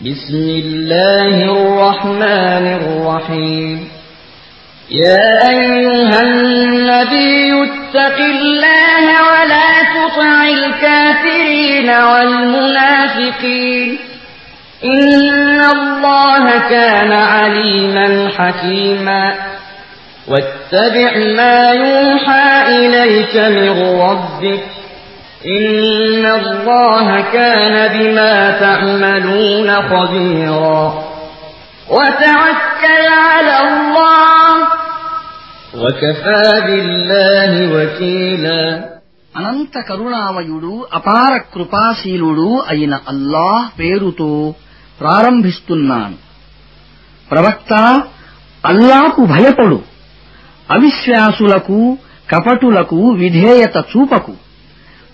بسم الله الرحمن الرحيم. يا أيها النبي اتق الله ولا تطع الكافرين والمنافقين. إن الله كان عليما حكيما. واتبع ما يوحى إليك من ربك. إن الله كان بما تعملون خبيرا وتوكل على الله وكفى بالله وكيلا అనంత కరుణామయుడు అపార కృపాశీలుడు అయిన అల్లాహ్ పేరుతో ప్రారంభిస్తున్నాను ప్రవక్త అల్లాకు భయపడు అవిశ్వాసులకు కపటులకు విధేయత చూపకు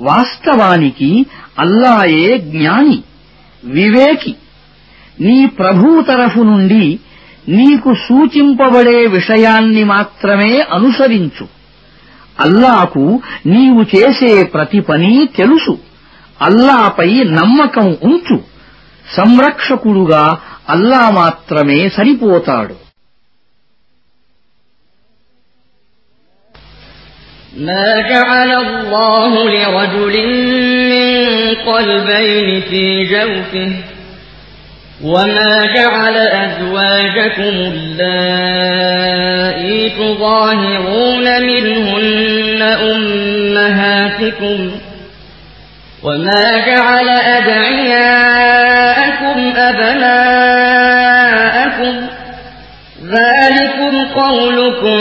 వాస్తవానికి అల్లాయే జ్ఞాని వివేకి. నీ ప్రభువు తరఫు నుండి నీకు సూచింపబడే విషయాన్ని మాత్రమే అనుసరించు. అల్లాకు నీవు చేసే ప్రతి పని తెలుసు. అల్లాపై నమ్మకం ఉంచు. సంరక్షకుడుగా అల్లా మాత్రమే సరిపోతాడు. ما جعل الله لرجل من قلبين في جوفه وما جعل أزواجكم اللائي تظاهرون منهن أمهاتكم وما جعل أدعياءكم أبناءكم ذلكم قولكم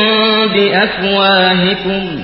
بأفواهكم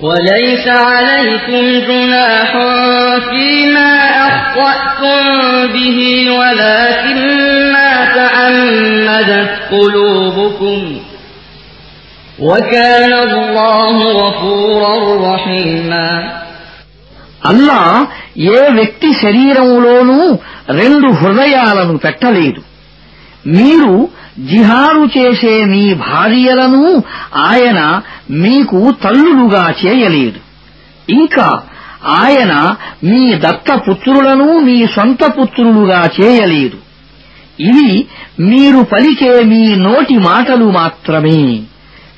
وليس عليكم جناح فيما أخطأتم به ولكن ما تعمدت قلوبكم وكان الله غفورا رحيما అల్లా ఏ వ్యక్తి శరీరంలోనూ రెండు హృదయాలను పెట్టలేదు మీరు జిహారు చేసే మీ భార్యలను ఆయన మీకు తల్లులుగా చేయలేదు. ఇంకా ఆయన మీ దత్తపుత్రులను మీ సొంత పుత్రులుగా చేయలేదు. ఇవి మీరు పలికే మీ నోటి మాటలు మాత్రమే.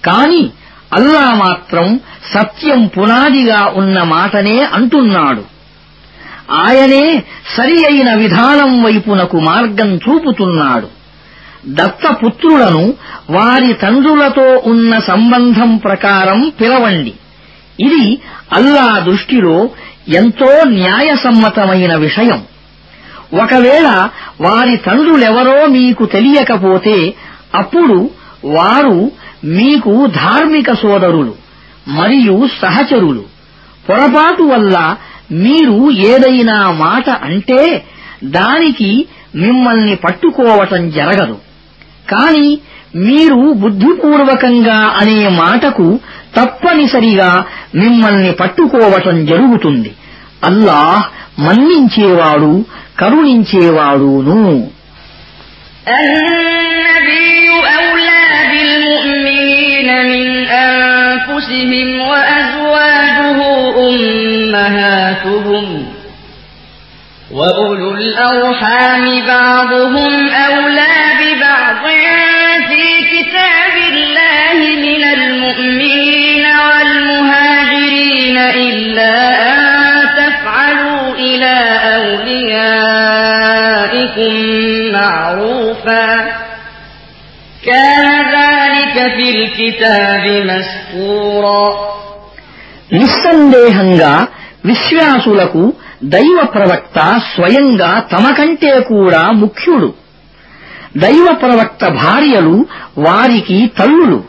కాని అల్లా మాత్రం సత్యం పునాదిగా ఉన్న మాటనే అంటున్నాడు. ఆయనే సరి అయిన విధానం వైపునకు మార్గం చూపుతున్నాడు. దత్తపుత్రులను వారి తండ్రులతో ఉన్న సంబంధం ప్రకారం పిలవండి. ఇది అల్లా దృష్టిలో ఎంతో న్యాయసమ్మతమైన విషయం. ఒకవేళ వారి తండ్రులెవరో మీకు తెలియకపోతే అప్పుడు వారు మీకు ధార్మిక సోదరులు మరియు సహచరులు. పొరపాటు వల్ల మీరు ఏదైనా మాట అంటే దానికి మిమ్మల్ని పట్టుకోవటం జరగదు. కాని మీరు బుద్ధిపూర్వకంగా అనే మాటకు తప్పనిసరిగా మిమ్మల్ని పట్టుకోవటం జరుగుతుంది అల్లాహ్ మన్నించేవాడు కరుణించేవాడును النبي أولى بالمؤمنين من أنفسهم وأزواجه أمهاتهم وأولو الأرحام بعضهم أولى ببعض في كتاب الله من المؤمنين والمهاجرين إلا أن تفعلوا إلى أوليائكم معروفا كان ذلك في الكتاب مسطورا నిస్సందేహంగా విశ్వాసులకు దైవ ప్రవక్త స్వయంగా తమ కంటే కూడా ముఖ్యుడు దైవ ప్రవక్త భార్యలు వారికి తల్లులు.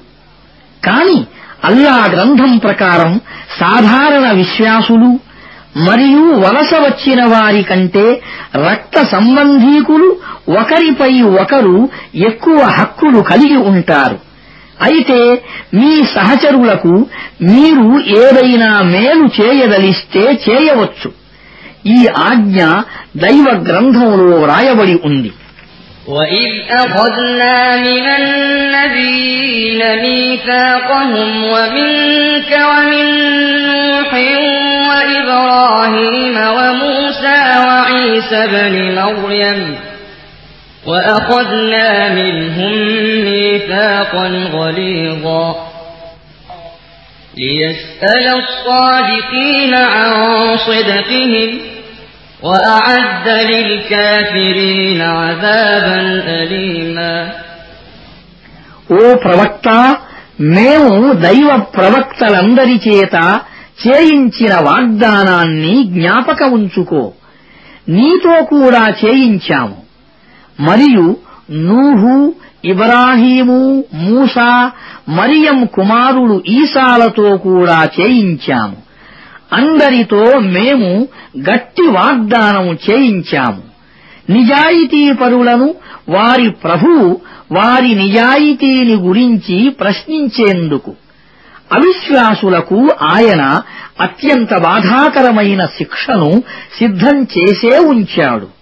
కాని అల్లా గ్రంథం ప్రకారం సాధారణ విశ్వాసులు మరియు వలస వచ్చిన వారి కంటే రక్త సంబంధీకులు ఒకరిపై ఒకరు ఎక్కువ హక్కులు కలిగి ఉంటారు. అయితే మీ సహచరులకు మీరు ఏదైనా మేలు చేయదలిస్తే చేయవచ్చు. ఈ ఆజ్ఞ దైవ గ్రంథంలో వ్రాయబడి ఉంది. وإذ أخذنا من النبيين ميثاقهم ومنك ومن نوح وإبراهيم وموسى وعيسى بن مريم وأخذنا منهم ميثاقا غليظا ليسأل الصادقين عن صدقهم وأعد للكافرين عذابا أليما ఓ ప్రవక్త మేము దైవ ప్రవక్తలందరి చేత చేయించిన వాగ్దానాన్ని జ్ఞాపక ఉంచుకో నీతో కూడా చేయించాము మరియు నూహు ఇబ్రాహీము మూసా మరియం కుమారుడు ఈసాలతో కూడా చేయించాము అందరితో మేము గట్టి వాగ్దానం చేయించాము. నిజాయితీ పరులను వారి ప్రభువు వారి నిజాయితీని గురించి ప్రశ్నించేందుకు. అవిశ్వాసులకు ఆయన అత్యంత బాధాకరమైన శిక్షను సిద్ధం చేసే ఉంచాడు.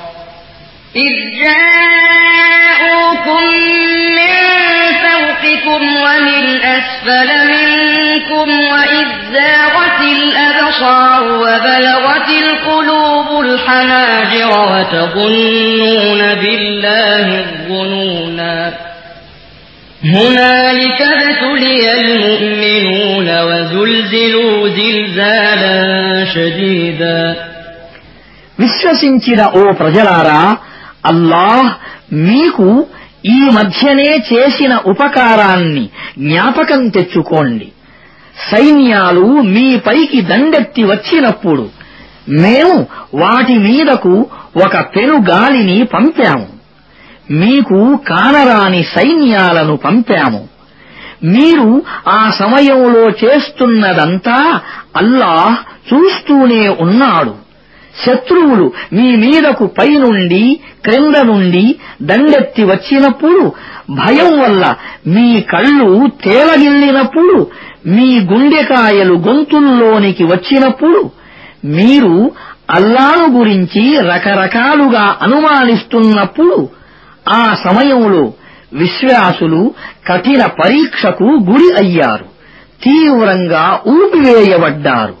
إذ جاءوكم من فوقكم ومن أسفل منكم وإذ زاغت الأبصار وبلغت القلوب الحناجر وتظنون بالله الظنونا هنالك ابتلي المؤمنون وزلزلوا زلزالا شديدا విశ్వసించిన ఓ ప్రజలారా అల్లాహ్ మీకు ఈ మధ్యనే చేసిన ఉపకారాన్ని జ్ఞాపకం తెచ్చుకోండి. సైన్యాలు మీపైకి దండెత్తి వచ్చినప్పుడు మేము వాటి మీదకు ఒక పెనుగాలిని పంపాము. మీకు కానరాని సైన్యాలను పంపాము. మీరు ఆ సమయంలో చేస్తున్నదంతా అల్లాహ్ చూస్తూనే ఉన్నాడు. శత్రువులు మీ మీదకు పైనుండి క్రింద నుండి దండెత్తి వచ్చినప్పుడు భయం వల్ల మీ కళ్ళు తేలగిల్లినప్పుడు మీ గుండెకాయలు గొంతుల్లోనికి వచ్చినప్పుడు మీరు అల్లాను గురించి రకరకాలుగా అనుమానిస్తున్నప్పుడు ఆ సమయంలో విశ్వాసులు కఠిన పరీక్షకు గురి అయ్యారు. తీవ్రంగా ఊపివేయబడ్డారు.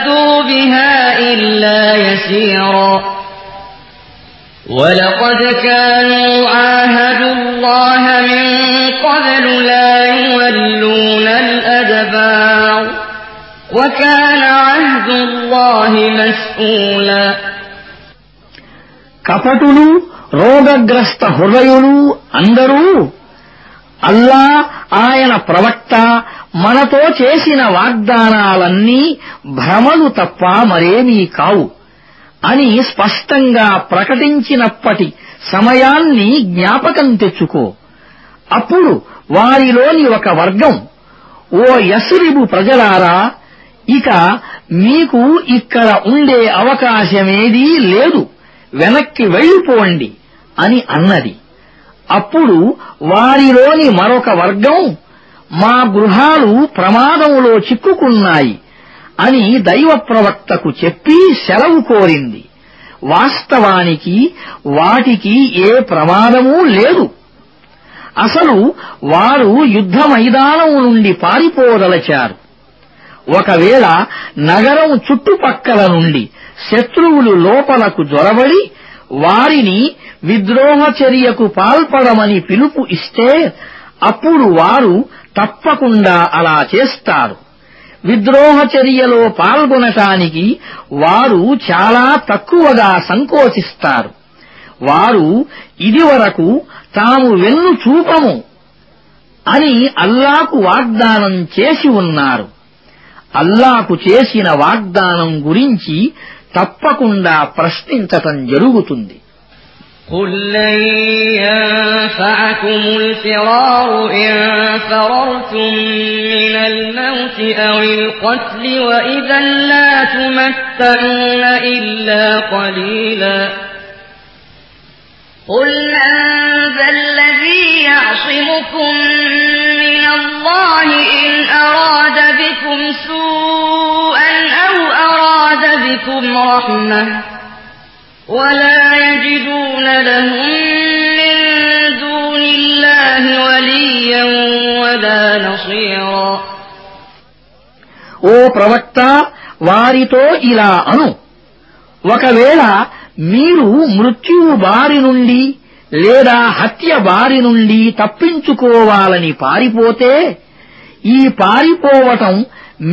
تلبثوا بها إلا يسيرا ولقد كانوا عاهدوا الله من قبل لا يولون الأدبار وكان عهد الله مسؤولا కపటులు రోగగ్రస్త హృదయులు అందరూ అల్లా ఆయన ప్రవక్త మనతో చేసిన వాగ్దానాలన్నీ భ్రమలు తప్ప మరేమీ కావు అని స్పష్టంగా ప్రకటించినప్పటి సమయాన్ని జ్ఞాపకం తెచ్చుకో. అప్పుడు వారిలోని ఒక వర్గం ఓ యస్రిబు ప్రజలారా ఇక మీకు ఇక్కడ ఉండే అవకాశమేదీ లేదు వెనక్కి వెళ్ళిపోండి అని అన్నది. అప్పుడు వారిలోని మరొక వర్గం మా గృహాలు ప్రమాదంలో చిక్కుకున్నాయి అని దైవ ప్రవక్తకు చెప్పి సెలవు కోరింది. వాస్తవానికి వాటికి ఏ ప్రమాదమూ లేదు. అసలు వారు యుద్ధ మైదానం నుండి పారిపోదలచారు. ఒకవేళ నగరం చుట్టుపక్కల నుండి శత్రువులు లోపలకు జొరబడి వారిని విద్రోహ చర్యకు పాల్పడమని పిలుపు ఇస్తే అప్పుడు వారు తప్పకుండా అలా చేస్తారు. విద్రోహ చర్యలో పాల్గొనటానికి వారు చాలా తక్కువగా సంకోచిస్తారు. వారు ఇదివరకు తాము వెన్ను చూపము అని అల్లాకు వాగ్దానం చేసి ఉన్నారు. అల్లాకు చేసిన వాగ్దానం గురించి తప్పకుండా ప్రశ్నించటం జరుగుతుంది. قل لن ينفعكم الفرار إن فررتم من الموت أو القتل وإذا لا تمتعون إلا قليلا قل من ذا الذي يعصمكم من الله إن أراد بكم سوءا أو أراد بكم رحمة ولا يجدون لهم من دون الله وليا ولا نصيرا ఓ ప్రవక్త వారితో ఇలా అను ఒకవేళ మీరు మృత్యువు బారి నుండి లేదా హత్య బారి నుండి తప్పించుకోవాలని పారిపోతే ఈ పారిపోవటం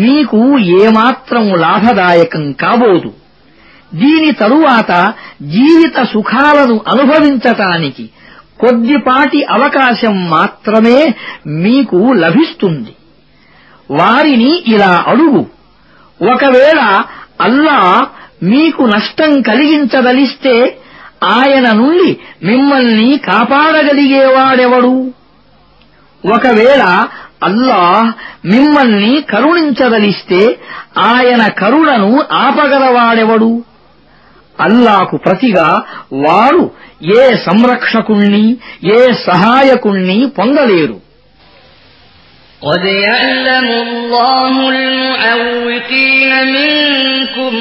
మీకు ఏమాత్రం లాభదాయకం కాబోదు దీని తరువాత జీవిత సుఖాలను అనుభవించటానికి కొద్దిపాటి అవకాశం మాత్రమే మీకు లభిస్తుంది. వారిని ఇలా అడుగు. ఒకవేళ అల్లా మీకు నష్టం కలిగించదలిస్తే ఆయన నుండి మిమ్మల్ని కాపాడగలిగేవాడెవడు? ఒకవేళ అల్లాహ్ మిమ్మల్ని కరుణించదలిస్తే ఆయన కరుణను ఆపగలవాడెవడు? అల్లాకు ప్రతిగా వారు ఏ సంరక్షకుణ్ణి ఏ సహాయకుణ్ణి పొందలేరు قد يعلم الله المعوقين منكم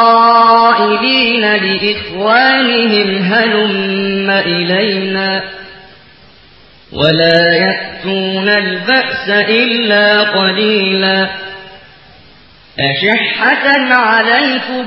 والقائلين لإخوانهم هلم إلينا ولا يأتون البأس إلا قليلا أشحة عليكم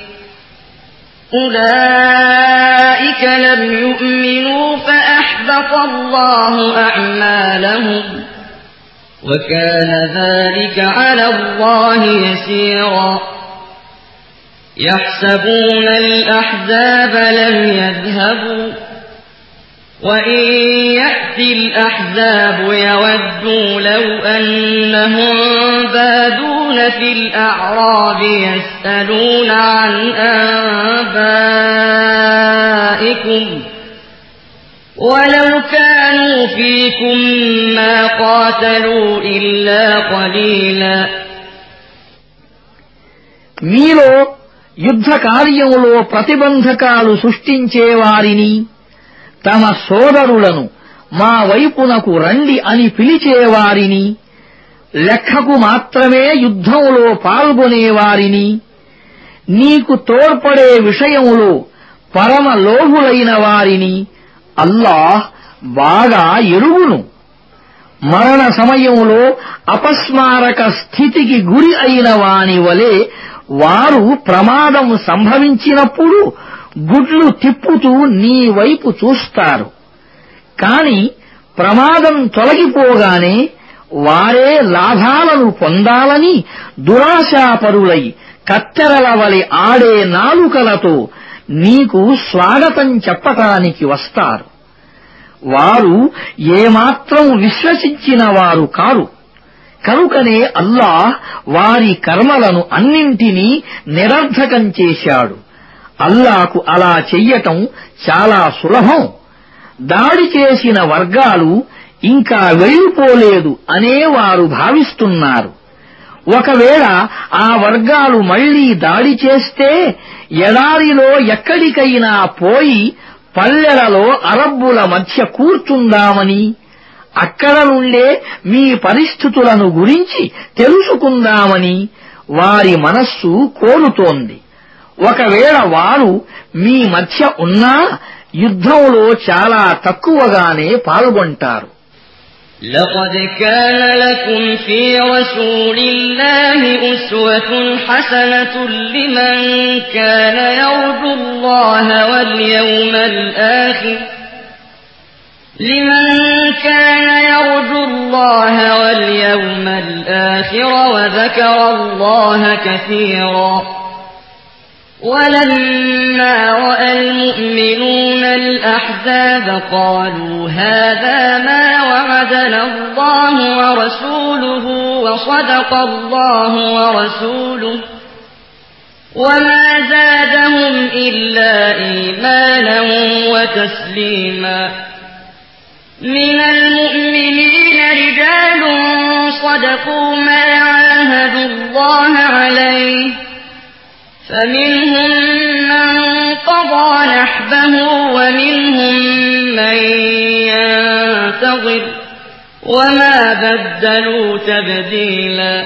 أولئك لم يؤمنوا فأحبط الله أعمالهم وكان ذلك على الله يسيرا يحسبون الأحزاب لم يذهبوا وإن يأتي الأحزاب يودوا لو أنهم بادون في الأعراب يسألون عن أنبائكم ولو كانوا فيكم ما قاتلوا إلا قليلا మీలో యుద్ధ కార్యములో ప్రతిబంధకాలు సృష్టించేవారిని తమ సోదరులను మా వైపునకు రండి అని పిలిచేవారిని లెక్కకు మాత్రమే యుద్ధంలో పాల్గొనేవారిని నీకు తోడ్పడే విషయములో పరమ లోహులైన వారిని అల్లాహ్ బాగా ఎరుగును. మరణ సమయంలో అపస్మారక స్థితికి గురి అయిన వాని వలె వారు ప్రమాదం సంభవించినప్పుడు గుడ్లు తిప్పుతూ నీ వైపు చూస్తారు. కాని ప్రమాదం తొలగిపోగానే వారే లాభాలను పొందాలని దురాశాపరులై కత్తెరల వలె ఆడే నాలుకలతో నీకు స్వాగతం చెప్పటానికి వస్తారు. వారు ఏమాత్రం విశ్వసించిన వారు కారు. కనుకనే అల్లాహ్ వారి కర్మలను అన్నింటినీ నిరర్ధకం చేశాడు. అల్లాకు అలా చెయ్యటం చాలా సులభం. దాడి చేసిన వర్గాలు ఇంకా వెళ్ళిపోలేదు అనే వారు భావిస్తున్నారు. ఒకవేళ ఆ వర్గాలు మళ్ళీ దాడి చేస్తే ఎడారిలో ఎక్కడికైనా పోయి పల్లెలలో అరబ్బుల మధ్య కూర్చుందామని అక్కడ నుండే మీ పరిస్థితులను గురించి తెలుసుకుందామని వారి మనస్సు కోరుతోంది. ఒకవేళ వారు మీ మధ్య ఉన్నా యుద్ధంలో చాలా తక్కువగానే పాల్గొంటారు لقد كان لكم في رسول الله أسوة حسنة لمن كان يرجو الله واليوم الآخر لمن كان يرجو الله واليوم الآخر وذكر الله كثيرا ولما رأى المؤمنون الأحزاب قالوا هذا ما وعدنا الله ورسوله وصدق الله ورسوله وما زادهم إلا إيمانا وتسليما من المؤمنين رجال صدقوا ما عاهدوا الله عليه فمنهم من قضى نحبه ومنهم من ينتظر وما بدلوا تبديلا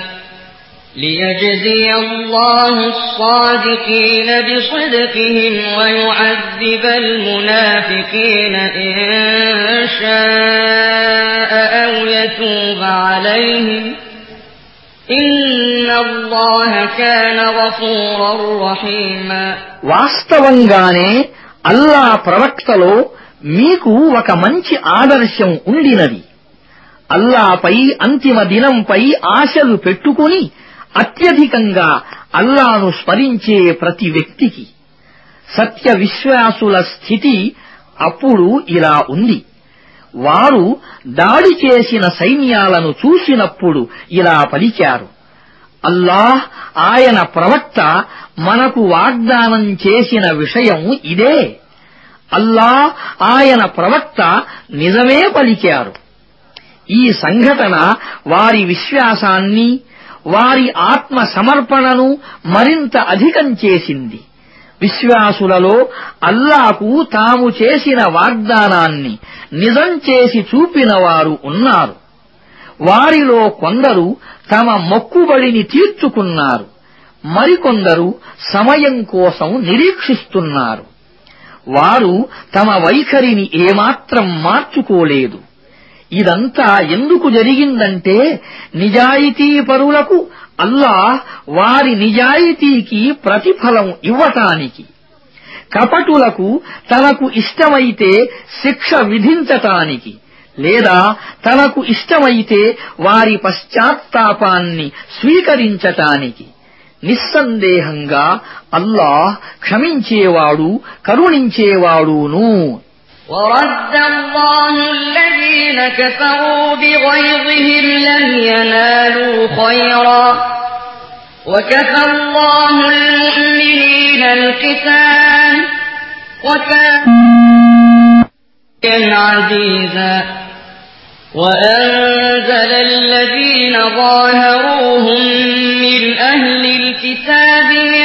ليجزي الله الصادقين بصدقهم ويعذب المنافقين إن شاء أو يتوب عليهم వాస్తవంగానే అల్లా ప్రవక్తలో మీకు ఒక మంచి ఆదర్శం ఉండినది. అల్లాపై అంతిమ దినంపై ఆశలు పెట్టుకుని అత్యధికంగా అల్లాను స్మరించే ప్రతి వ్యక్తికి. సత్య విశ్వాసుల స్థితి అప్పుడు ఇలా ఉంది. వారు దాడి చేసిన సైన్యాలను చూసినప్పుడు ఇలా పలికారు. అల్లాహ్ ఆయన ప్రవక్త మనకు వాగ్దానం చేసిన విషయం ఇదే. అల్లాహ్ ఆయన ప్రవక్త నిజమే పలికారు. ఈ సంఘటన వారి విశ్వాసాన్ని వారి ఆత్మ సమర్పణను మరింత అధికం చేసింది. విశ్వాసులలో అల్లాకు తాము చేసిన వాగ్దానాన్ని నిజం చేసి చూపినవారు ఉన్నారు. వారిలో కొందరు తమ మొక్కుబడిని తీర్చుకున్నారు. మరికొందరు సమయం కోసం నిరీక్షిస్తున్నారు. వారు తమ వైఖరిని ఏమాత్రం మార్చుకోలేదు. ఇదంతా ఎందుకు జరిగిందంటే నిజాయితీ పరులకు అల్లాహ్ వారి నిజాయితీకి ప్రతిఫలం ఇవ్వటానికి కపటులకు తనకు ఇష్టమైతే శిక్ష విధించటానికి లేదా తనకు ఇష్టమైతే వారి పశ్చాత్తాపాన్ని స్వీకరించటానికి నిస్సందేహంగా అల్లాహ్ క్షమించేవాడు కరుణించేవాడును. ورد الله الذين كفروا بغيظهم لم ينالوا خيرا. وكفى الله المؤمنين القتال وكان عزيزا. وأنزل الذين ظاهروهم من أهل الكتاب من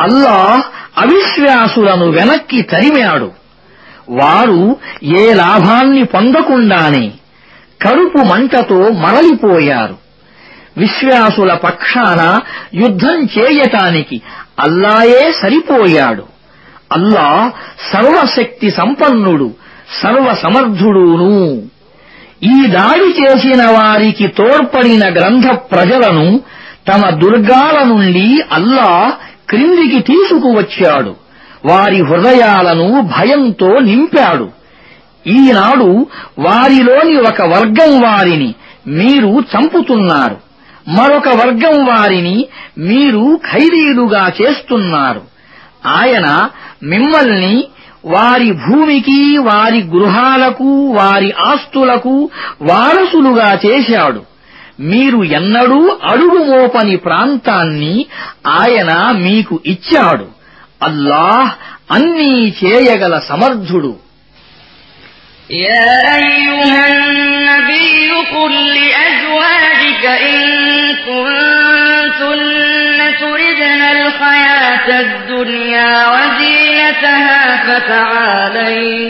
అల్లా అవిశ్వాసులను వెనక్కి తరిమాడు. వారు ఏ లాభాన్ని పొందకుండానే కరుపు మంటతో మరలిపోయారు. విశ్వాసుల పక్షాన యుద్ధం చేయటానికి అల్లాయే సరిపోయాడు. అల్లా సర్వశక్తి సంపన్నుడు సర్వసమర్థుడూను. ఈ దాడి చేసిన వారికి తోడ్పడిన గ్రంథ ప్రజలను తమ దుర్గాల నుండి అల్లా క్రిందికి తీసుకువచ్చాడు. వారి హృదయాలను భయంతో నింపాడు. ఈనాడు వారిలోని ఒక వర్గం వారిని మీరు చంపుతున్నారు. మరొక వర్గం వారిని మీరు ఖైదీలుగా చేస్తున్నారు. ఆయన మిమ్మల్ని వారి భూమికి వారి గృహాలకు వారి ఆస్తులకు వారసులుగా చేశాడు. మీరు ఎన్నడూ అడుగు మోపని ప్రాంతాన్ని ఆయన మీకు ఇచ్చాడు అల్లాహ్ అన్నీ చేయగల సమర్థుడు يا أيها النبي قل لأزواجك إن كنتن تردن الحياة الدنيا وزينتها فتعالين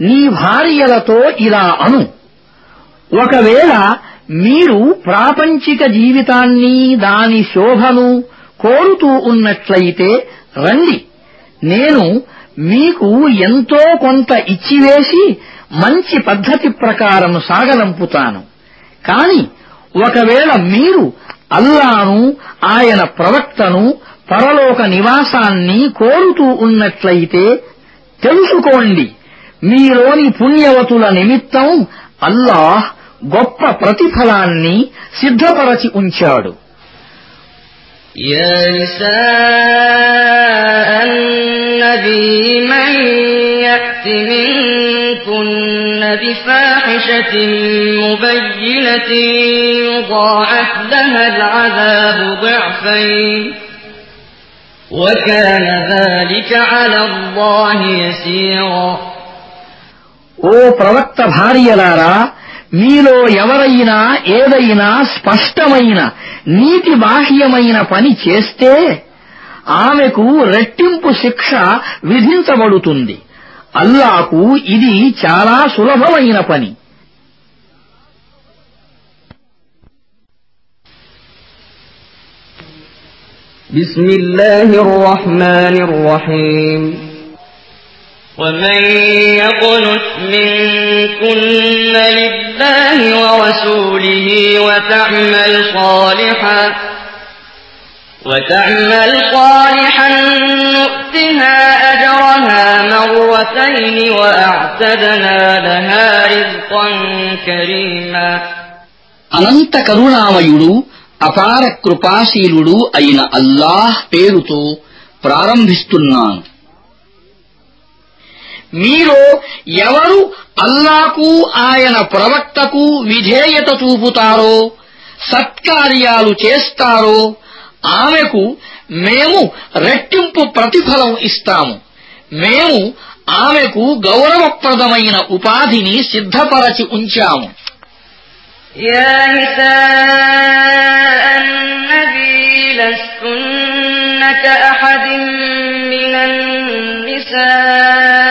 నీ భార్యలతో ఇలా అను. ఒకవేళ మీరు ప్రాపంచిక జీవితాన్ని దాని శోభను కోరుతూ ఉన్నట్లయితే రండి. నేను మీకు ఎంతో కొంత ఇచ్చివేసి మంచి పద్ధతి ప్రకారం సాగనంపుతాను కాని ఒకవేళ మీరు అల్లాను ఆయన ప్రవక్తను పరలోక నివాసాన్ని కోరుతూ ఉన్నట్లయితే తెలుసుకోండి. మీలోని పుణ్యవతుల నిమిత్తం అల్లాహ్ గొప్ప ప్రతిఫలాన్ని సిద్ధపరచి ఉంచాడు يا نساء النبي من يأت منكن بفاحشة مبينة يضاعف لها العذاب ضعفين وكان ذلك على الله يسيرا ఓ ప్రవక్త భార్యలారా మీలో ఎవరైనా ఏదైనా స్పష్టమైన నీతి బాహ్యమైన పని చేస్తే ఆమెకు రెట్టింపు శిక్ష విధించబడుతుంది అల్లాకు ఇది చాలా సులభమైన పని بسم الله الرحمن الرحيم ومن يقنت منكن لله ورسوله وتعمل صالحا وتعمل صالحا نؤتها أجرها مرتين وأعتدنا لها رزقا كريما అనంత కరుణామయుడు అపార కృపాశీలుడు అయిన అల్లాహ్ పేరుతో ప్రారంభిస్తున్నాను మీలో ఎవరు అల్లాకు ఆయన ప్రవక్తకు విధేయత చూపుతారో సత్కార్యాలు చేస్తారో ఆమెకు మేము రెట్టింపు ప్రతిఫలం ఇస్తాము మేము ఆమెకు గౌరవప్రదమైన ఉపాధిని సిద్ధపరచి ఉంచాము يا نساء النبي لستن كأحد من النساء إن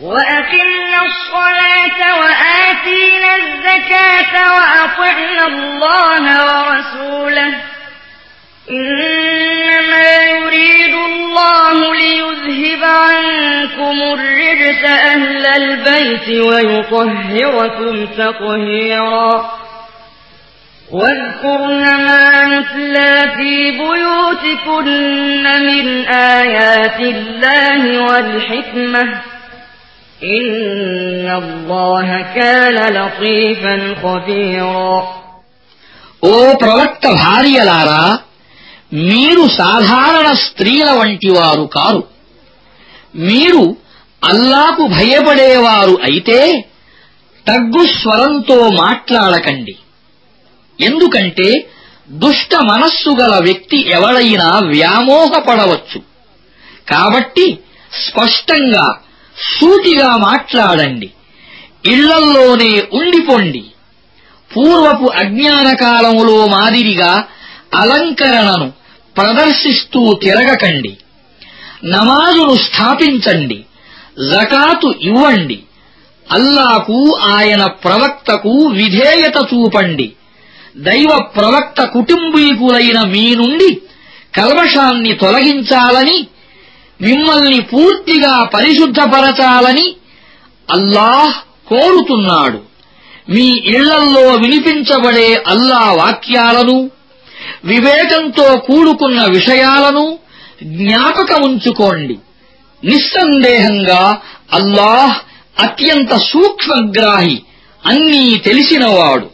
وأقمنا الصلاة وآتينا الزكاة وأطعنا الله ورسوله إنما يريد الله ليذهب عنكم الرجس أهل البيت ويطهركم تطهيرا واذكرن ما يتلى في بيوتكن من آيات الله والحكمة ఓ ప్రవక్త భార్యలారా మీరు సాధారణ స్త్రీల వంటి వారు కారు. మీరు అల్లాకు భయపడేవారు అయితే తగ్గు స్వరంతో మాట్లాడకండి. ఎందుకంటే దుష్ట మనస్సు గల వ్యక్తి ఎవడైనా వ్యామోహపడవచ్చు. కాబట్టి స్పష్టంగా సూటిగా మాట్లాడండి. ఇళ్ళల్లోనే ఉండిపోండి. పూర్వపు అజ్ఞాన కాలములో మాదిరిగా అలంకరణను ప్రదర్శిస్తూ తిరగకండి. నమాజును స్థాపించండి. జకాతు ఇవ్వండి. అల్లాకు ఆయన ప్రవక్తకు విధేయత చూపండి. దైవ ప్రవక్త కుటుంబీకులైన మీ నుండి కల్మషాన్ని తొలగించాలని మిమ్మల్ని పూర్తిగా పరిశుద్ధపరచాలని అల్లాహ్ కోరుతున్నాడు. మీ ఇళ్ళల్లో వినిపించబడే అల్లా వాక్యాలను వివేకంతో కూడుకున్న విషయాలను జ్ఞాపకముంచుకోండి నిస్సందేహంగా అల్లాహ్ అత్యంత సూక్ష్మగ్రాహి అన్నీ తెలిసినవాడు.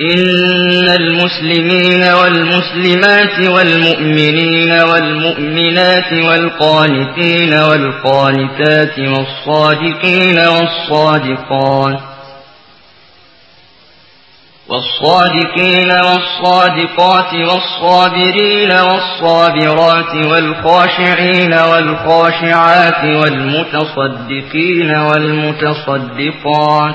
إن المسلمين والمسلمات والمؤمنين والمؤمنات والقانتين والقانتات والصادقين والصادقات والصادقين والصادقات والصابرين والصابرات والخاشعين والخاشعات والمتصدقين والمتصدقات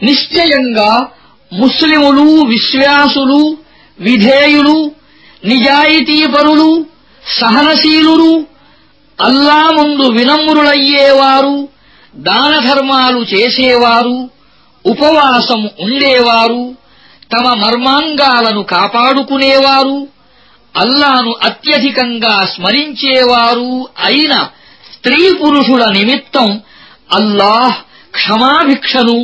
నిశ్చయంగా ముస్లిములు విశ్వాసులు విధేయులు నిజాయితీపరులు సహనశీలురు అల్లా ముందు వినమ్రులయ్యేవారు దానధర్మాలు చేసేవారు ఉపవాసం ఉండేవారు తమ మర్మాంగాలను కాపాడుకునేవారు అల్లాను అత్యధికంగా స్మరించేవారు అయిన స్త్రీ పురుషుల నిమిత్తం అల్లాహ్ క్షమాభిక్షను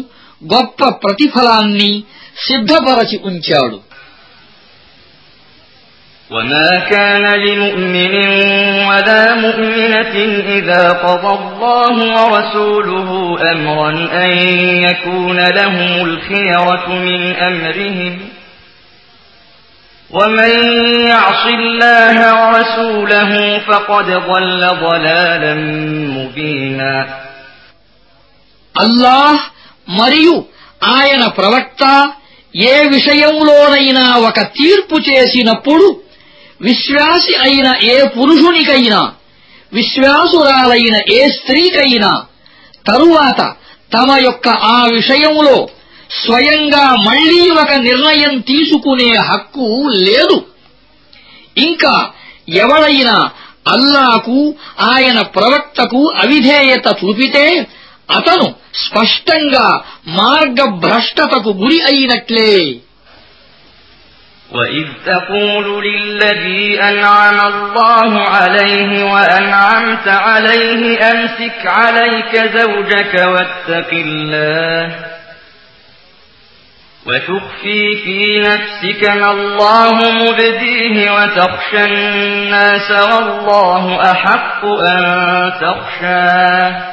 గొప్ప ప్రతిఫలాన్ని సిద్ధపరచి ఉంచాడు وما كان لمؤمن ولا مؤمنة إذا قضى الله ورسوله أمرا أن يكون لهم الخيرة من أمرهم ومن يعص الله ورسوله فقد ضل ضلالا مبينا అల్లాహ్ మరియు ఆయన ప్రవక్త ఏ విషయంలోనైనా ఒక తీర్పు చేసినప్పుడు విశ్వాసి అయిన ఏ పురుషునికైనా విశ్వాసురాలైన ఏ స్త్రీకైనా తరువాత తమ యొక్క ఆ విషయంలో స్వయంగా మళ్ళీ ఒక నిర్ణయం తీసుకునే హక్కు లేదు. ఇంకా ఎవడైనా అల్లాకు ఆయన ప్రవక్తకు అవిధేయత చూపితే అతను స్పష్టంగా మార్గభ్రష్టతకు గురి అయినట్లే وإذ تقول للذي أنعم الله عليه وأنعمت عليه أمسك عليك زوجك واتق الله وتخفي في نفسك ما الله مبديه وتخشى الناس والله أحق أن تخشاه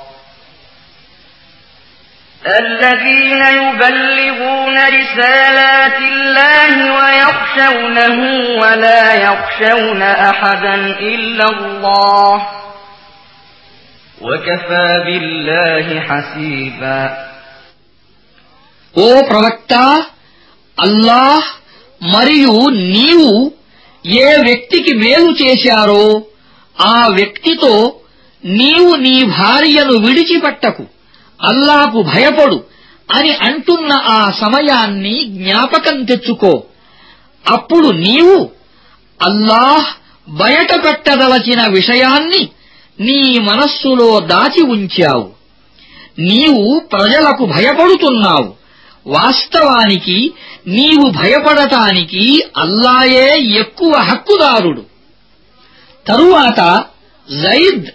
الذين يبلغون رسالات الله ويخشونه ولا يخشون أحدا إلا الله وكفى بالله حسيبا ఓ ప్రవక్త అల్లాహ్ మరియు నీవు ఏ వ్యక్తికి మేలు చేశారో ఆ వ్యక్తితో నీవు నీ భార్యను విడిచిపెట్టకు అల్లాకు భయపడు అని అంటున్న ఆ సమయాన్ని జ్ఞాపకం తెచ్చుకో. అప్పుడు నీవు అల్లాహ్ బయట పెట్టదలచిన విషయాన్ని నీ మనస్సులో దాచి ఉంచావు. నీవు ప్రజలకు భయపడుతున్నావు. వాస్తవానికి నీవు భయపడటానికి అల్లాయే ఎక్కువ హక్కుదారుడు. తరువాత జైద్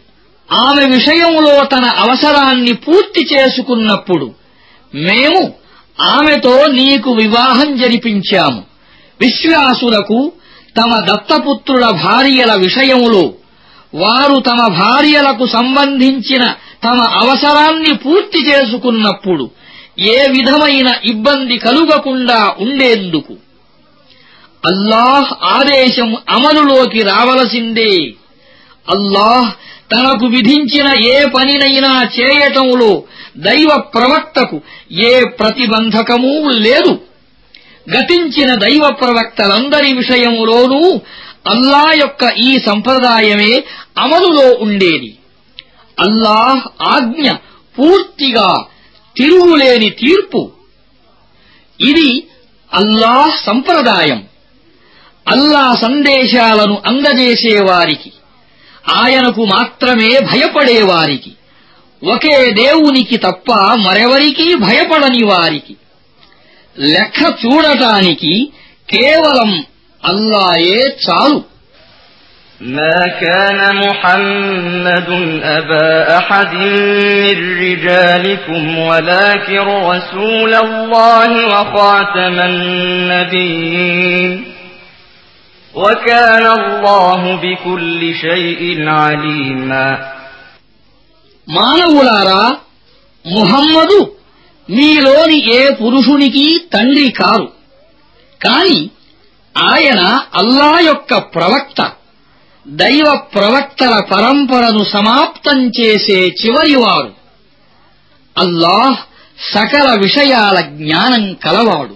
ఆమె విషయంలో తన అవసరాన్ని పూర్తి చేసుకున్నప్పుడు మేము ఆమెతో నీకు వివాహం జరిపించాము. విశ్వాసులకు తమ దత్తపుత్రుల భార్యల విషయంలో వారు తమ భార్యలకు సంబంధించిన తమ అవసరాన్ని పూర్తి చేసుకున్నప్పుడు ఏ విధమైన ఇబ్బంది కలుగకుండా ఉండేందుకు. అల్లాహ్ ఆదేశం అమలులోకి రావలసిందే. అల్లాహ్ తనకు విధించిన ఏ పనినైనా చేయటంలో దైవ ప్రవక్తకు ఏ ప్రతిబంధకమూ లేదు. గతించిన దైవ ప్రవక్తలందరి విషయములోనూ అల్లా యొక్క ఈ సంప్రదాయమే అమలులో ఉండేది. అల్లాహ్ ఆజ్ఞ పూర్తిగా తిరుగులేని తీర్పు. ఇది అల్లాహ్ సంప్రదాయం. అల్లా సందేశాలను అందజేసేవారికి ఆయనకు మాత్రమే భయపడేవారికి ఒకే దేవునికి తప్ప మరెవరికీ భయపడని వారికి లెక్క చూడటానికి కేవలం అల్లాయే చాలు ما كان محمد أبا أحد من رجالكم ولكن رسول الله وخاتم النبيين وكان الله بكل شيء عليما మానవులారా ముహమ్మదు మీలోని ఏ పురుషునికి తండ్రి కారు కాని ఆయన అల్లా యొక్క ప్రవక్త దైవ ప్రవక్తల పరంపరను సమాప్తం చేసే చివరివాడు అల్లాహ్ సకల విషయాల జ్ఞానం కలవాడు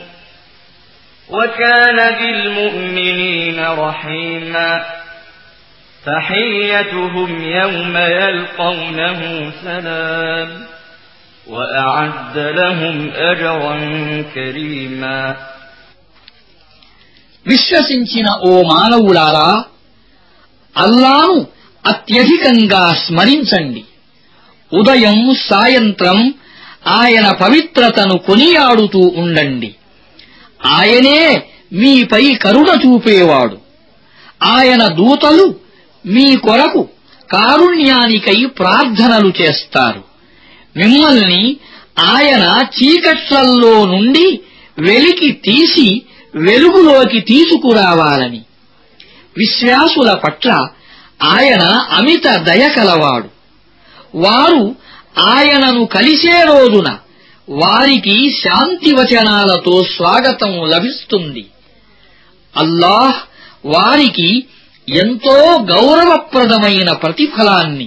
وكان بالمؤمنين رحيما تحيتهم يوم يلقونه سلام وأعد لهم أجرا كريما విశ్వసించిన ఓ మానవులారా అల్లాను అత్యధికంగా స్మరించండి ఉదయం సాయంత్రం ఆయన పవిత్రతను కొనియాడుతూ ఉండండి ఆయనే మీపై కరుణ చూపేవాడు. ఆయన దూతలు మీ కొరకు కారుణ్యానికై ప్రార్థనలు చేస్తారు. మిమ్మల్ని ఆయన చీకట్లల్లో నుండి వెలికి తీసి వెలుగులోకి తీసుకురావాలని. విశ్వాసుల పట్ల ఆయన అమిత దయ కలవాడు. వారు ఆయనను కలిసే రోజున వారికి శాంతి వచనాలతో స్వాగతం లభిస్తుంది అల్లాహ్ వారికి ఎంతో గౌరవప్రదమైన ప్రతిఫలాన్ని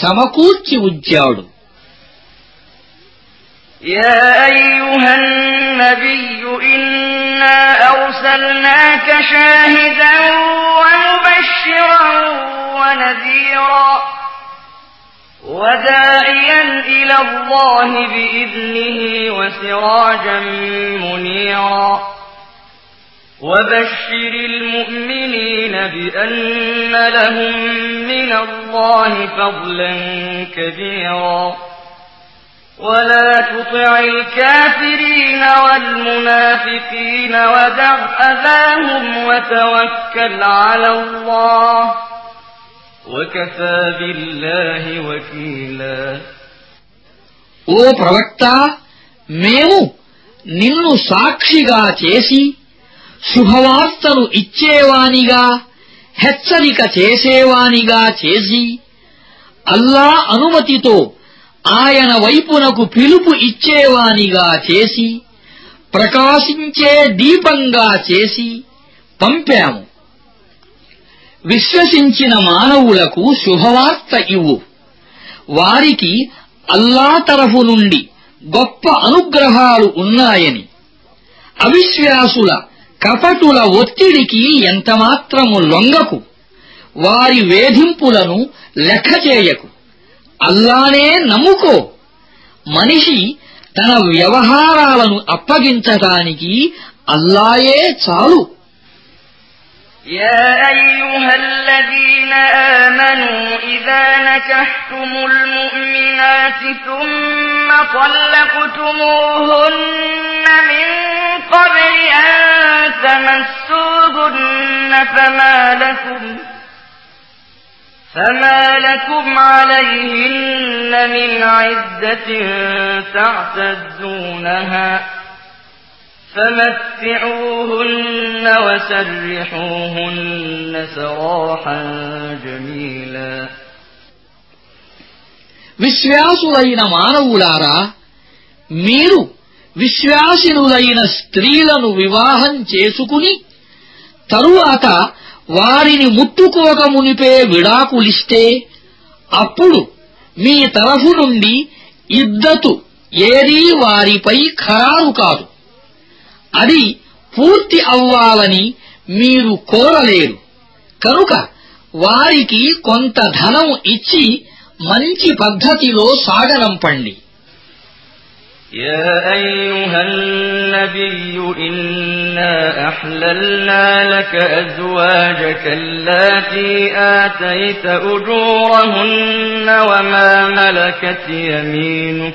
సమకూర్చి ఉంచాడు يا أيها النبي إنا أرسلناك شاهدا ومبشرا ونذيرا وداعيا إلى الله بإذنه وسراجا منيرا وبشر المؤمنين بأن لهم من الله فضلا كبيرا ولا تطع الكافرين والمنافقين ودع أذاهم وتوكل على الله وكفى بالله وكيلا ఓ ప్రవక్త మేము నిన్ను సాక్షిగా చేసి శుభవార్తను ఇచ్చేవానిగా హెచ్చరిక చేసేవానిగా చేసి అల్లా అనుమతితో ఆయన వైపునకు పిలుపు ఇచ్చేవానిగా చేసి ప్రకాశించే దీపంగా చేసి పంపాము విశ్వసించిన మానవులకు శుభవార్త ఇవ్వు. వారికి అల్లా తరఫు నుండి గొప్ప అనుగ్రహాలు ఉన్నాయని. అవిశ్వాసుల కపటుల ఒత్తిడికి ఎంతమాత్రము లొంగకు. వారి వేధింపులను లెక్క చేయకు. అల్లానే నమ్ముకో. మనిషి తన వ్యవహారాలను అప్పగించటానికి అల్లాయే చాలు. يا أيها الذين آمنوا إذا نكحتم المؤمنات ثم طلقتموهن من قبل أن تمسوهن فما لكم فما لكم عليهن من عدة تعتدونها فمتعوهن وسرحوهن سراحا جميلا విశ్వాసులైన మానవులారా మీరు విశ్వాసినులైన స్త్రీలను వివాహం చేసుకుని తరువాత వారిని ముట్టుకోకమునిపే విడాకులిస్తే అప్పుడు మీ తరఫు నుండి ఇద్దతు ఏదీ వారిపై ఖరారు కాదు అది పూర్తి అవ్వాలని మీరు కోరలేరు కనుక వారికి కొంత ధనం ఇచ్చి మంచి పద్ధతిలో సాగనంపండి يا أيها النبي إنا أحللنا لك أزواجك اللاتي آتيت أجورهن وما ملكت يمينك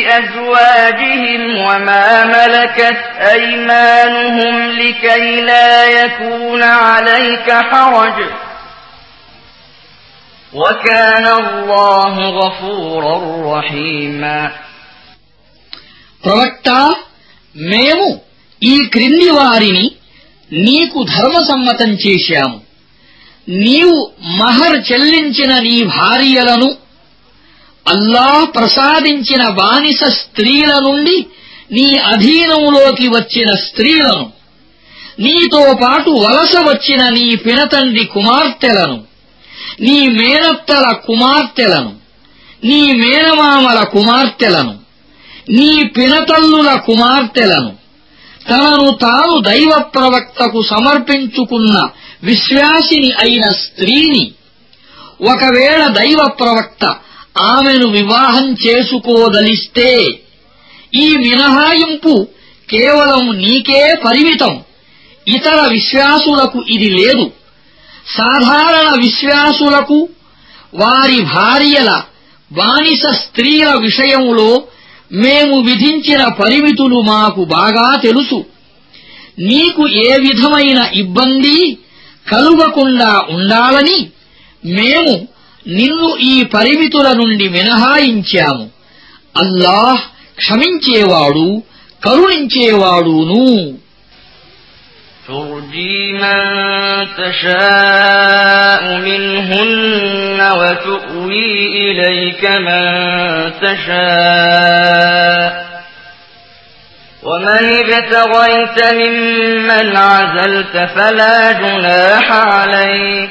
في أزواجهم وما ملكت أيمانهم لكي لا يكون عليك حرج وكان الله غفورا رحيما ప్రవక్త మేము ఈ క్రింది వారిని నీకు ధర్మసమ్మతం చేశాము నీవు మహర్ చెల్లించిన నీ భార్యలను అల్లా ప్రసాదించిన బానిస స్త్రీల నుండి నీ అధీనంలోకి వచ్చిన స్త్రీలను నీతో పాటు వలస వచ్చిన నీ పినతండ్రి కుమార్తెలను నీ మేనత్తల కుమార్తెలను నీ మేనమామల కుమార్తెలను నీ పినతల్లుల కుమార్తెలను తనను తాను దైవ ప్రవక్తకు సమర్పించుకున్న విశ్వాసిని అయిన స్త్రీని ఒకవేళ దైవ ప్రవక్త ఆమెను వివాహం చేసుకోదలిస్తే ఈ మినహాయింపు కేవలం నీకే పరిమితం. ఇతర విశ్వాసులకు ఇది లేదు. సాధారణ విశ్వాసులకు వారి భార్యల బానిస స్త్రీల విషయంలో మేము విధించిన పరిమితులు మాకు బాగా తెలుసు. నీకు ఏ విధమైన ఇబ్బంది కలుగకుండా ఉండాలని మేము నిన్ను ఈ పరిమితుల నుండి మినహాయించాము అల్లాహ్ క్షమించేవాడు కరుణించేవాడును ترجي من تشاء منهن وتؤوي إليك من تشاء ومن ابتغيت ممن عزلت فلا جناح عليك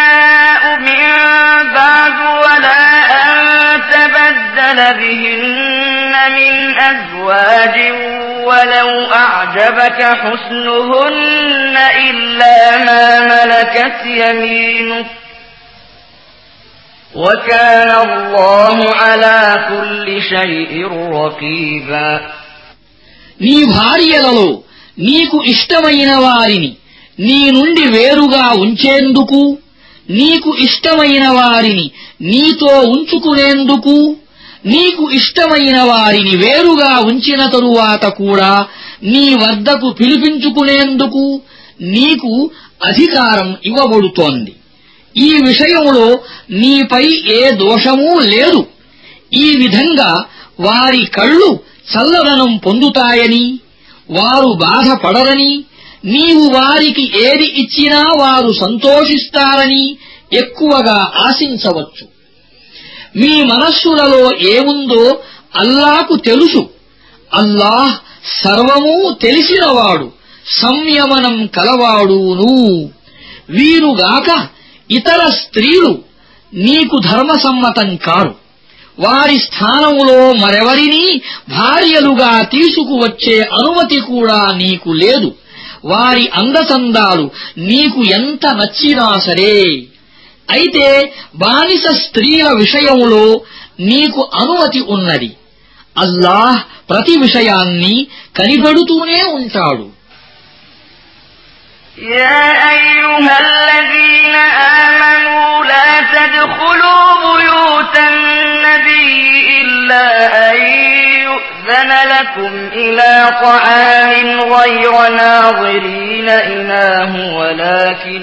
أزواج ولو أعجبك حسنهن إلا ما ملكت يمينك وكان الله على كل شيء رقيبا నీ భార్యలలో నీకు ఇష్టమైన వారిని నీ నుండి వేరుగా ఉంచేందుకు నీకు ఇష్టమైన వారిని నీతో ఉంచుకునేందుకు నీకు ఇష్టమైన వారిని వేరుగా ఉంచిన తరువాత కూడా నీ వద్దకు పిలిపించుకునేందుకు నీకు అధికారం ఇవ్వబడుతోంది. ఈ విషయంలో నీపై ఏ దోషమూ లేదు. ఈ విధంగా వారి కళ్ళు చల్లదనం పొందుతాయని వారు బాధపడరని నీవు వారికి ఏది ఇచ్చినా వారు సంతోషిస్తారని ఎక్కువగా ఆశించవచ్చు. మీ మనస్సులలో ఏముందో అల్లాకు తెలుసు. అల్లాహ్ సర్వమూ తెలిసినవాడు సంయమనం కలవాడును. వీరుగాక ఇతర స్త్రీలు నీకు ధర్మసమ్మతం కారు. వారి స్థానములో మరెవరినీ భార్యలుగా తీసుకువచ్చే అనుమతి కూడా నీకు లేదు. వారి అందచందాలు నీకు ఎంత నచ్చినా సరే. అయితే బానిస స్త్రీల విషయంలో నీకు అనుమతి ఉన్నది అల్లాహ్ ప్రతి విషయాన్ని కనిపెడుతూనే ఉంటాడు يا أيها الذين آمنوا لا تدخلوا بيوت النبي إلا أن يؤذن لكم إلى طعام غير ناظرين إناه ولكن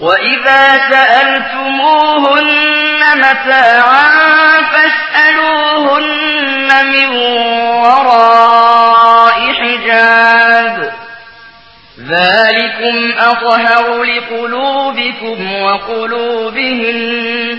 وإذا سألتموهن متاعا فاسألوهن من وراء حجاب ذلكم أطهر لقلوبكم وقلوبهن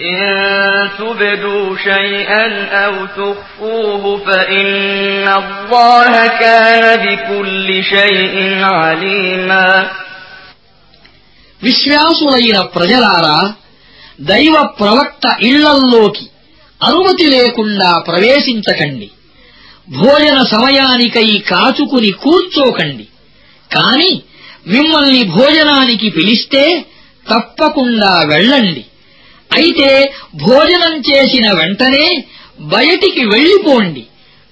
إن تبدوا شيئا أو تخفوه فإن الله كان بكل شيء عليما విశ్వాసులైన ప్రజలారా దైవ ప్రవక్త ఇళ్లల్లోకి అనుమతి లేకుండా ప్రవేశించకండి భోజన సమయానికై కాచుకుని కూర్చోకండి కాని మిమ్మల్ని భోజనానికి పిలిస్తే తప్పకుండా వెళ్ళండి అయితే భోజనం చేసిన వెంటనే బయటికి వెళ్ళిపోండి.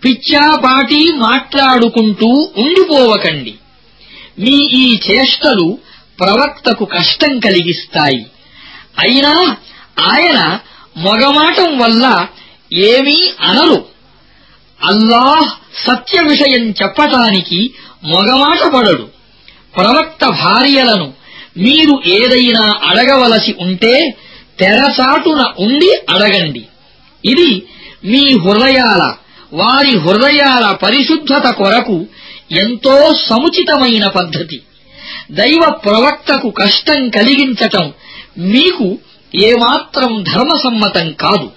పిచ్చాపాటి మాట్లాడుకుంటూ ఉండిపోవకండి. మీ ఈ చేష్టలు ప్రవక్తకు కష్టం కలిగిస్తాయి. అయినా ఆయన మొగమాటం వల్ల ఏమీ అనరు. అల్లాహ్ సత్య విషయం చెప్పటానికి మొగమాట పడడు. ప్రవక్త భార్యలను మీరు ఏదైనా అడగవలసి ఉంటే తెరచాటున ఉండి అడగండి. ఇది మీ హృదయాల వారి హృదయాల పరిశుద్ధత కొరకు ఎంతో సముచితమైన పద్ధతి. దైవ ప్రవక్తకు కష్టం కలిగించటం మీకు ఏమాత్రం ధర్మసమ్మతం కాదు.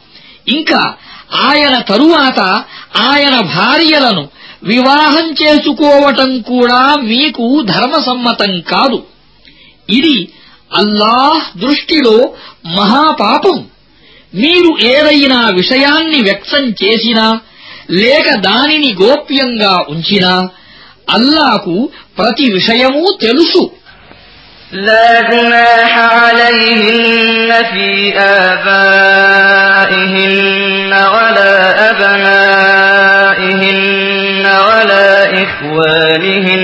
ఇంకా ఆయన తరువాత ఆయన భార్యలను వివాహం చేసుకోవటం కూడా మీకు ధర్మసమ్మతం కాదు. ఇది అల్లాహ్ దృష్టిలో మహాపాపం మీరు ఏదైనా విషయాన్ని వ్యక్తం చేసినా లేక దానిని గోప్యంగా ఉంచినా అల్లాకు ప్రతి విషయమూ తెలుసు لا جناح عليهن في آبائهن ولا أبنائهن ولا إخوانهن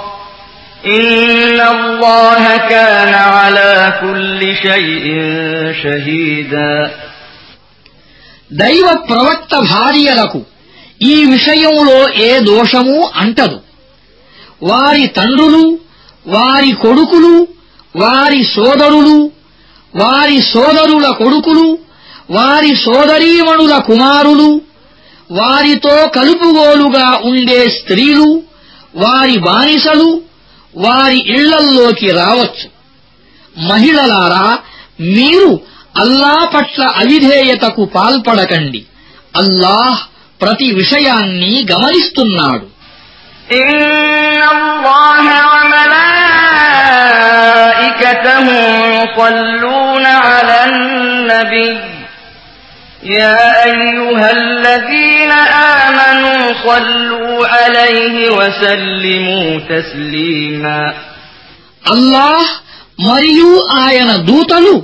إن الله كان على كل شيء شهيدا దైవ ప్రవక్త భార్యలకు ఈ విషయంలో ఏ దోషమూ అంటదు వారి తండ్రులు వారి కొడుకులు వారి సోదరులు వారి సోదరుల కొడుకులు వారి సోదరీమణుల కుమారులు వారితో కలుపుగోలుగా ఉండే స్త్రీలు వారి బానిసలు వారి ఇళ్లల్లోకి రావచ్చు మహిళలారా మీరు అల్లా పట్ల అవిధేయతకు పాల్పడకండి అల్లాహ్ ప్రతి విషయాన్ని గమనిస్తున్నాడు إن الله وملائكته يصلون على النبي يا أيها الذين آمنوا صلوا عليه وسلموا تسليما అల్లాహ్ మరియు ఆయన దూతలు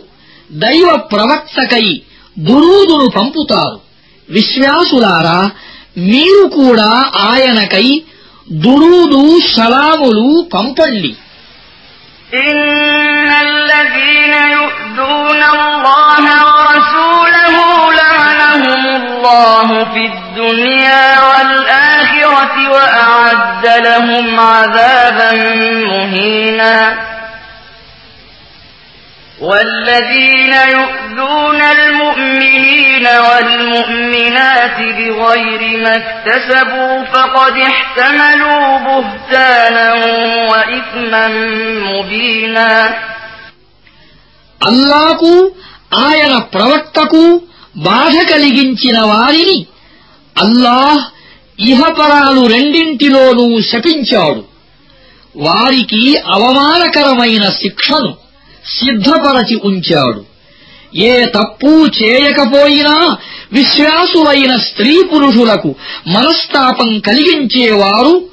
దైవ ప్రవక్తకై దురూదును పంపుతారు విశ్వాసులారా మీరు కూడా ఆయనకై దురూదు సలాములు పంపండి إن الذين يؤذون الله ورسوله لعنهم الله في الدنيا والآخرة وأعد لهم عذابا مهينا والذين يؤذون المؤمنين والمؤمنات بغير ما اكتسبوا فقد احتملوا بهتانا وإثما مبينا అల్లాకు ఆయన ప్రవక్తకు బాధ కలిగించిన వారిని అల్లాహ్ ఇహపరాలు రెండింటిలోనూ శపించాడు. వారికి అవమానకరమైన శిక్షను సిద్ధపరచి ఉంచాడు. ఏ తప్పు చేయకపోయినా విశ్వాసులైన స్త్రీ పురుషులకు మనస్తాపం కలిగించేవారు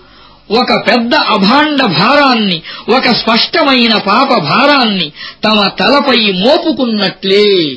ఒక పెద్ద అభాండ భారాన్ని ఒక స్పష్టమైన పాప భారాన్ని తమ తలపై మోపుకున్నట్లే.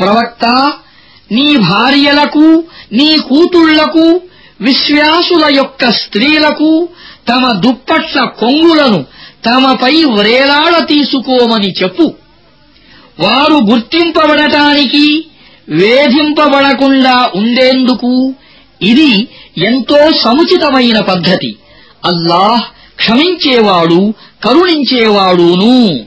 ప్రవక్త నీ భార్యలకు నీ కూతుళ్ళకు విశ్వాసుల యొక్క స్త్రీలకు తమ దుప్పట్ల కొంగులను తమపై వ్రేలాడ తీసుకోమని చెప్పు. వారు గుర్తింపబడటానికి వేధింపబడకుండా ఉండేందుకు ఇది ఎంతో సముచితమైన పద్ధతి. అల్లాహ్ క్షమించేవాడు కరుణించేవాడును.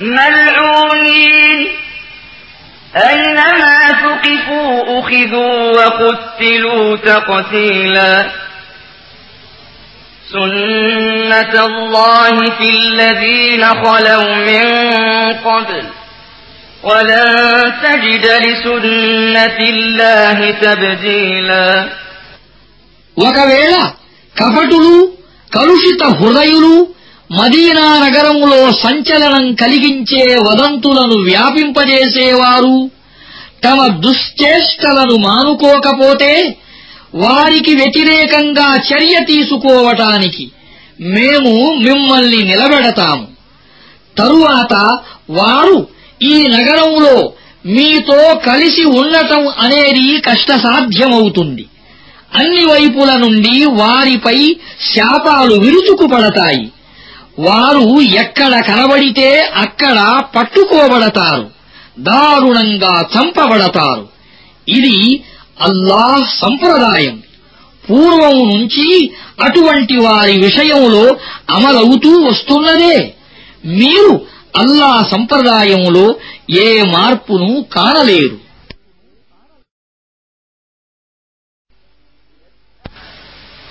ملعونين أينما ثقفوا أخذوا وقتلوا تقتيلا سنة الله في الذين خلوا من قبل ولن تجد لسنة الله تبديلا ఒకవేళ కపటులు కలుషిత హృదయులు మదీనా నగరంలో సంచలనం కలిగించే వదంతులను వ్యాపింపజేసేవారు తమ దుశ్చేష్టలను మానుకోకపోతే వారికి వ్యతిరేకంగా చర్య తీసుకోవటానికి మేము మిమ్మల్ని నిలబెడతాము. తరువాత వారు ఈ నగరంలో మీతో కలిసి ఉండటం అనేది కష్టసాధ్యమవుతుంది. అన్ని వైపుల నుండి వారిపై శాపాలు విరుచుకుపడతాయి. వారు ఎక్కడ కనబడితే అక్కడ పట్టుకోబడతారు. దారుణంగా చంపబడతారు. ఇది అల్లాహ్ సంప్రదాయం. పూర్వం నుంచి అటువంటి వారి విషయంలో అమలవుతూ వస్తున్నదే. మీరు అల్లా సంప్రదాయంలో ఏ మార్పును కానలేరు.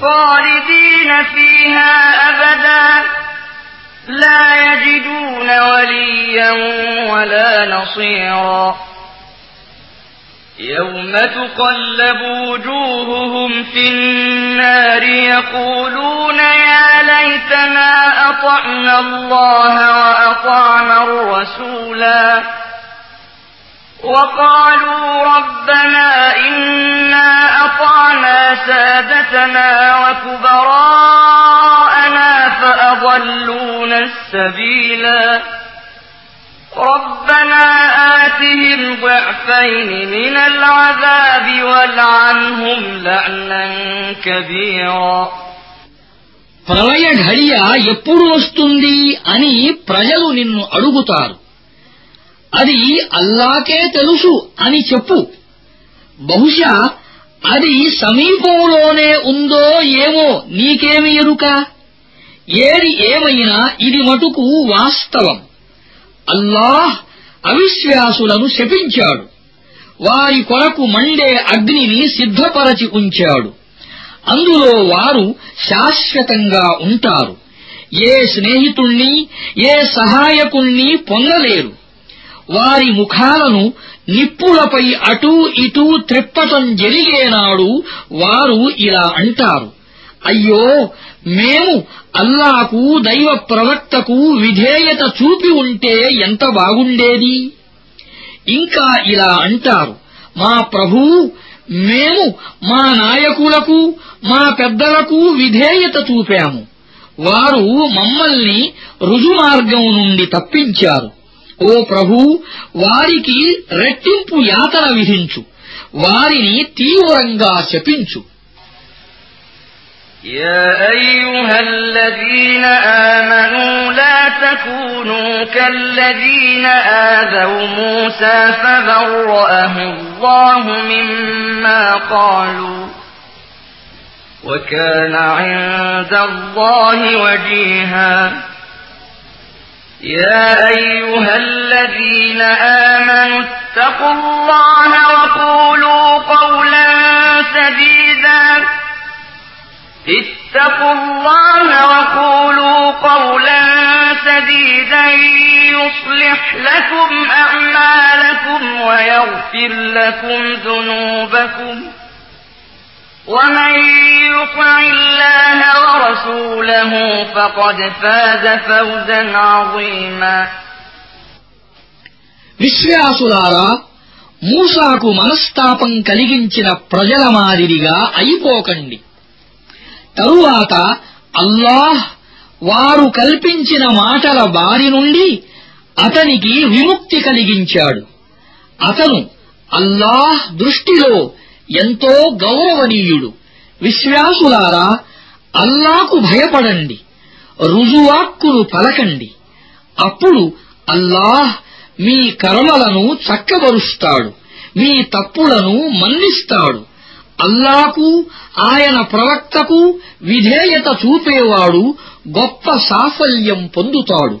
خالدين فيها أبدا. لا يجدون وليا ولا نصيرا. يوم تقلب وجوههم في النار يقولون يا ليتنا أطعنا الله وأطعنا الرسولا. وقالوا ربنا إنا أطعنا سادتنا وكبراءنا فأضلونا السبيلا ربنا آتهم ضعفين من العذاب والعنهم لعنا كبيرا ప్రళయ ఘడియ ఎప్పుడు వస్తుంది అని ప్రజలు నిన్ను అడుగుతారు అది అల్లాకే తెలుసు అని చెప్పు. బహుశా అది సమీపంలోనే ఉందో ఏమో నీకేమి ఎరుక? ఏది ఏమైనా ఇది మటుకు వాస్తవం. అల్లాహ్ అవిశ్వాసులను శపించాడు. వారి కొరకు మండే అగ్నిని సిద్ధపరచి ఉంచాడు. అందులో వారు శాశ్వతంగా ఉంటారు. ఏ స్నేహితుణ్ణి ఏ సహాయకుణ్ణి పొందలేరు. వారి ముఖాలను నిప్పులపై అటూ ఇటూ త్రిప్పటం జరిగేనాడు వారు ఇలా అంటారు. అయ్యో మేము అల్లాకు దైవ ప్రవక్తకు విధేయత చూపి ఉంటే ఎంత బాగుండేది? ఇంకా ఇలా అంటారు. మా ప్రభూ మేము మా నాయకులకు మా పెద్దలకు విధేయత చూపాము. వారు మమ్మల్ని రుజుమార్గం నుండి తప్పించారు. ఓ ప్రభూ వారికి రెట్టింపు యాతన విధించు వారిని తీవ్రంగా శపించు يا أيها الذين آمنوا لا تكونوا كالذين آذوا موسى فبرأه الله مما قالوا وكان عند الله وجيها يا أيها الذين آمنوا اتقوا الله وقولوا قولا سديدا. اتقوا الله وقولوا قولا سديدا. يصلح لكم أعمالكم ويغفر لكم ذنوبكم. ومن يطع الله ورسوله فقد فاز فوزا عظيما విశ్వాసులారా మూసాకు మనస్తాపం కలిగించిన ప్రజల మాదిరిగా అయిపోకండి తరువాత అల్లాహ్ వారు కల్పించిన మాటల బారి నుండి అతనికి విముక్తి కలిగించాడు అతను అల్లాహ్ దృష్టిలో ఎంతో గౌరవనీయుడు. విశ్వాసులారా అల్లాకు భయపడండి. రుజువాక్కును పలకండి. అప్పుడు అల్లాహ్ మీ కర్మలను చక్కబరుస్తాడు. మీ తప్పులను మన్నిస్తాడు. అల్లాకు ఆయన ప్రవక్తకు విధేయత చూపేవాడు గొప్ప సాఫల్యం పొందుతాడు.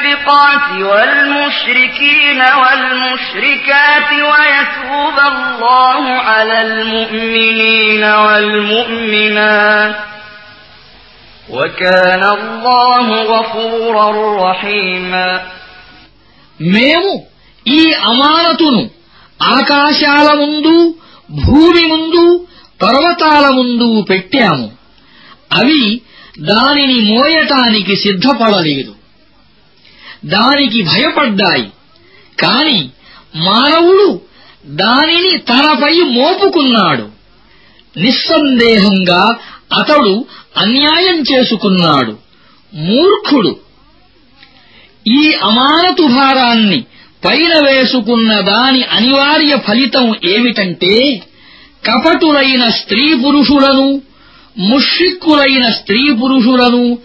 والمنافقات والمشركين والمشركات ويتوب الله على المؤمنين والمؤمنات وكان الله غفورا رحيما మేము ఈ అమానతును ఆకాశాల ముందు భూమి ముందు పర్వతాల ముందు పెట్టాము అవి దానిని మోయటానికి సిద్ధపడలేదు దానికి భయపడ్డాయి. కాని మానవుడు దానిని తనపై మోపుకున్నాడు. నిస్సందేహంగా అతడు అన్యాయం చేసుకున్నాడు. మూర్ఖుడు. ఈ అమానతు భారాన్ని పైన వేసుకున్న దాని అనివార్య ఫలితం ఏమిటంటే కపటులైన స్త్రీ పురుషులను ముష్రిక్కులైన స్త్రీ పురుషులను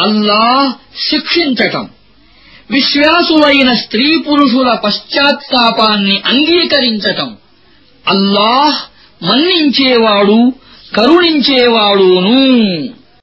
అల్లాహ్ శిక్షించటం. విశ్వాసులైన స్త్రీ పురుషుల పశ్చాత్తాపాన్ని అంగీకరించటం. అల్లాహ్ మన్నించేవాడు కరుణించేవాడును.